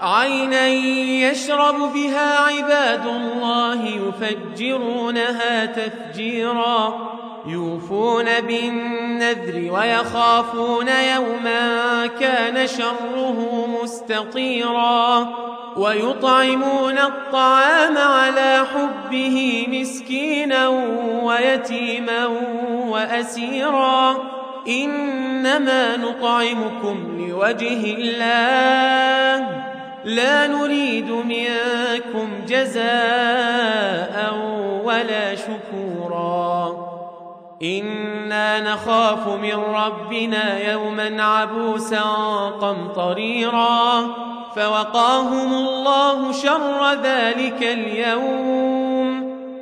عينا يشرب بها عباد الله يفجرونها تفجيرا يوفون بالنذر ويخافون يوما كان شره مستطيرا ويطعمون الطعام على حبه مسكينا ويتيما وأسيرا. إنما نطعمكم لوجه الله. لا نريد منكم جزاء ولا شكورا. إنا نخاف من ربنا يوما عبوسا قمطريرا. فوقاهم الله شر ذلك اليوم.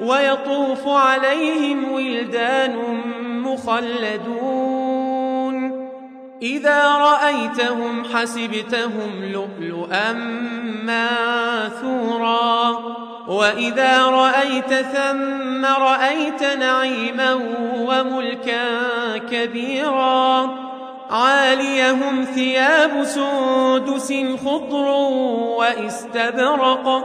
ويطوف عليهم ولدان مخلدون. إذا رأيتهم حسبتهم لؤلؤا ماثورا. وإذا رأيت ثم رأيت نعيما وملكا كبيرا. عاليهم ثياب سندس خضر وإستبرق.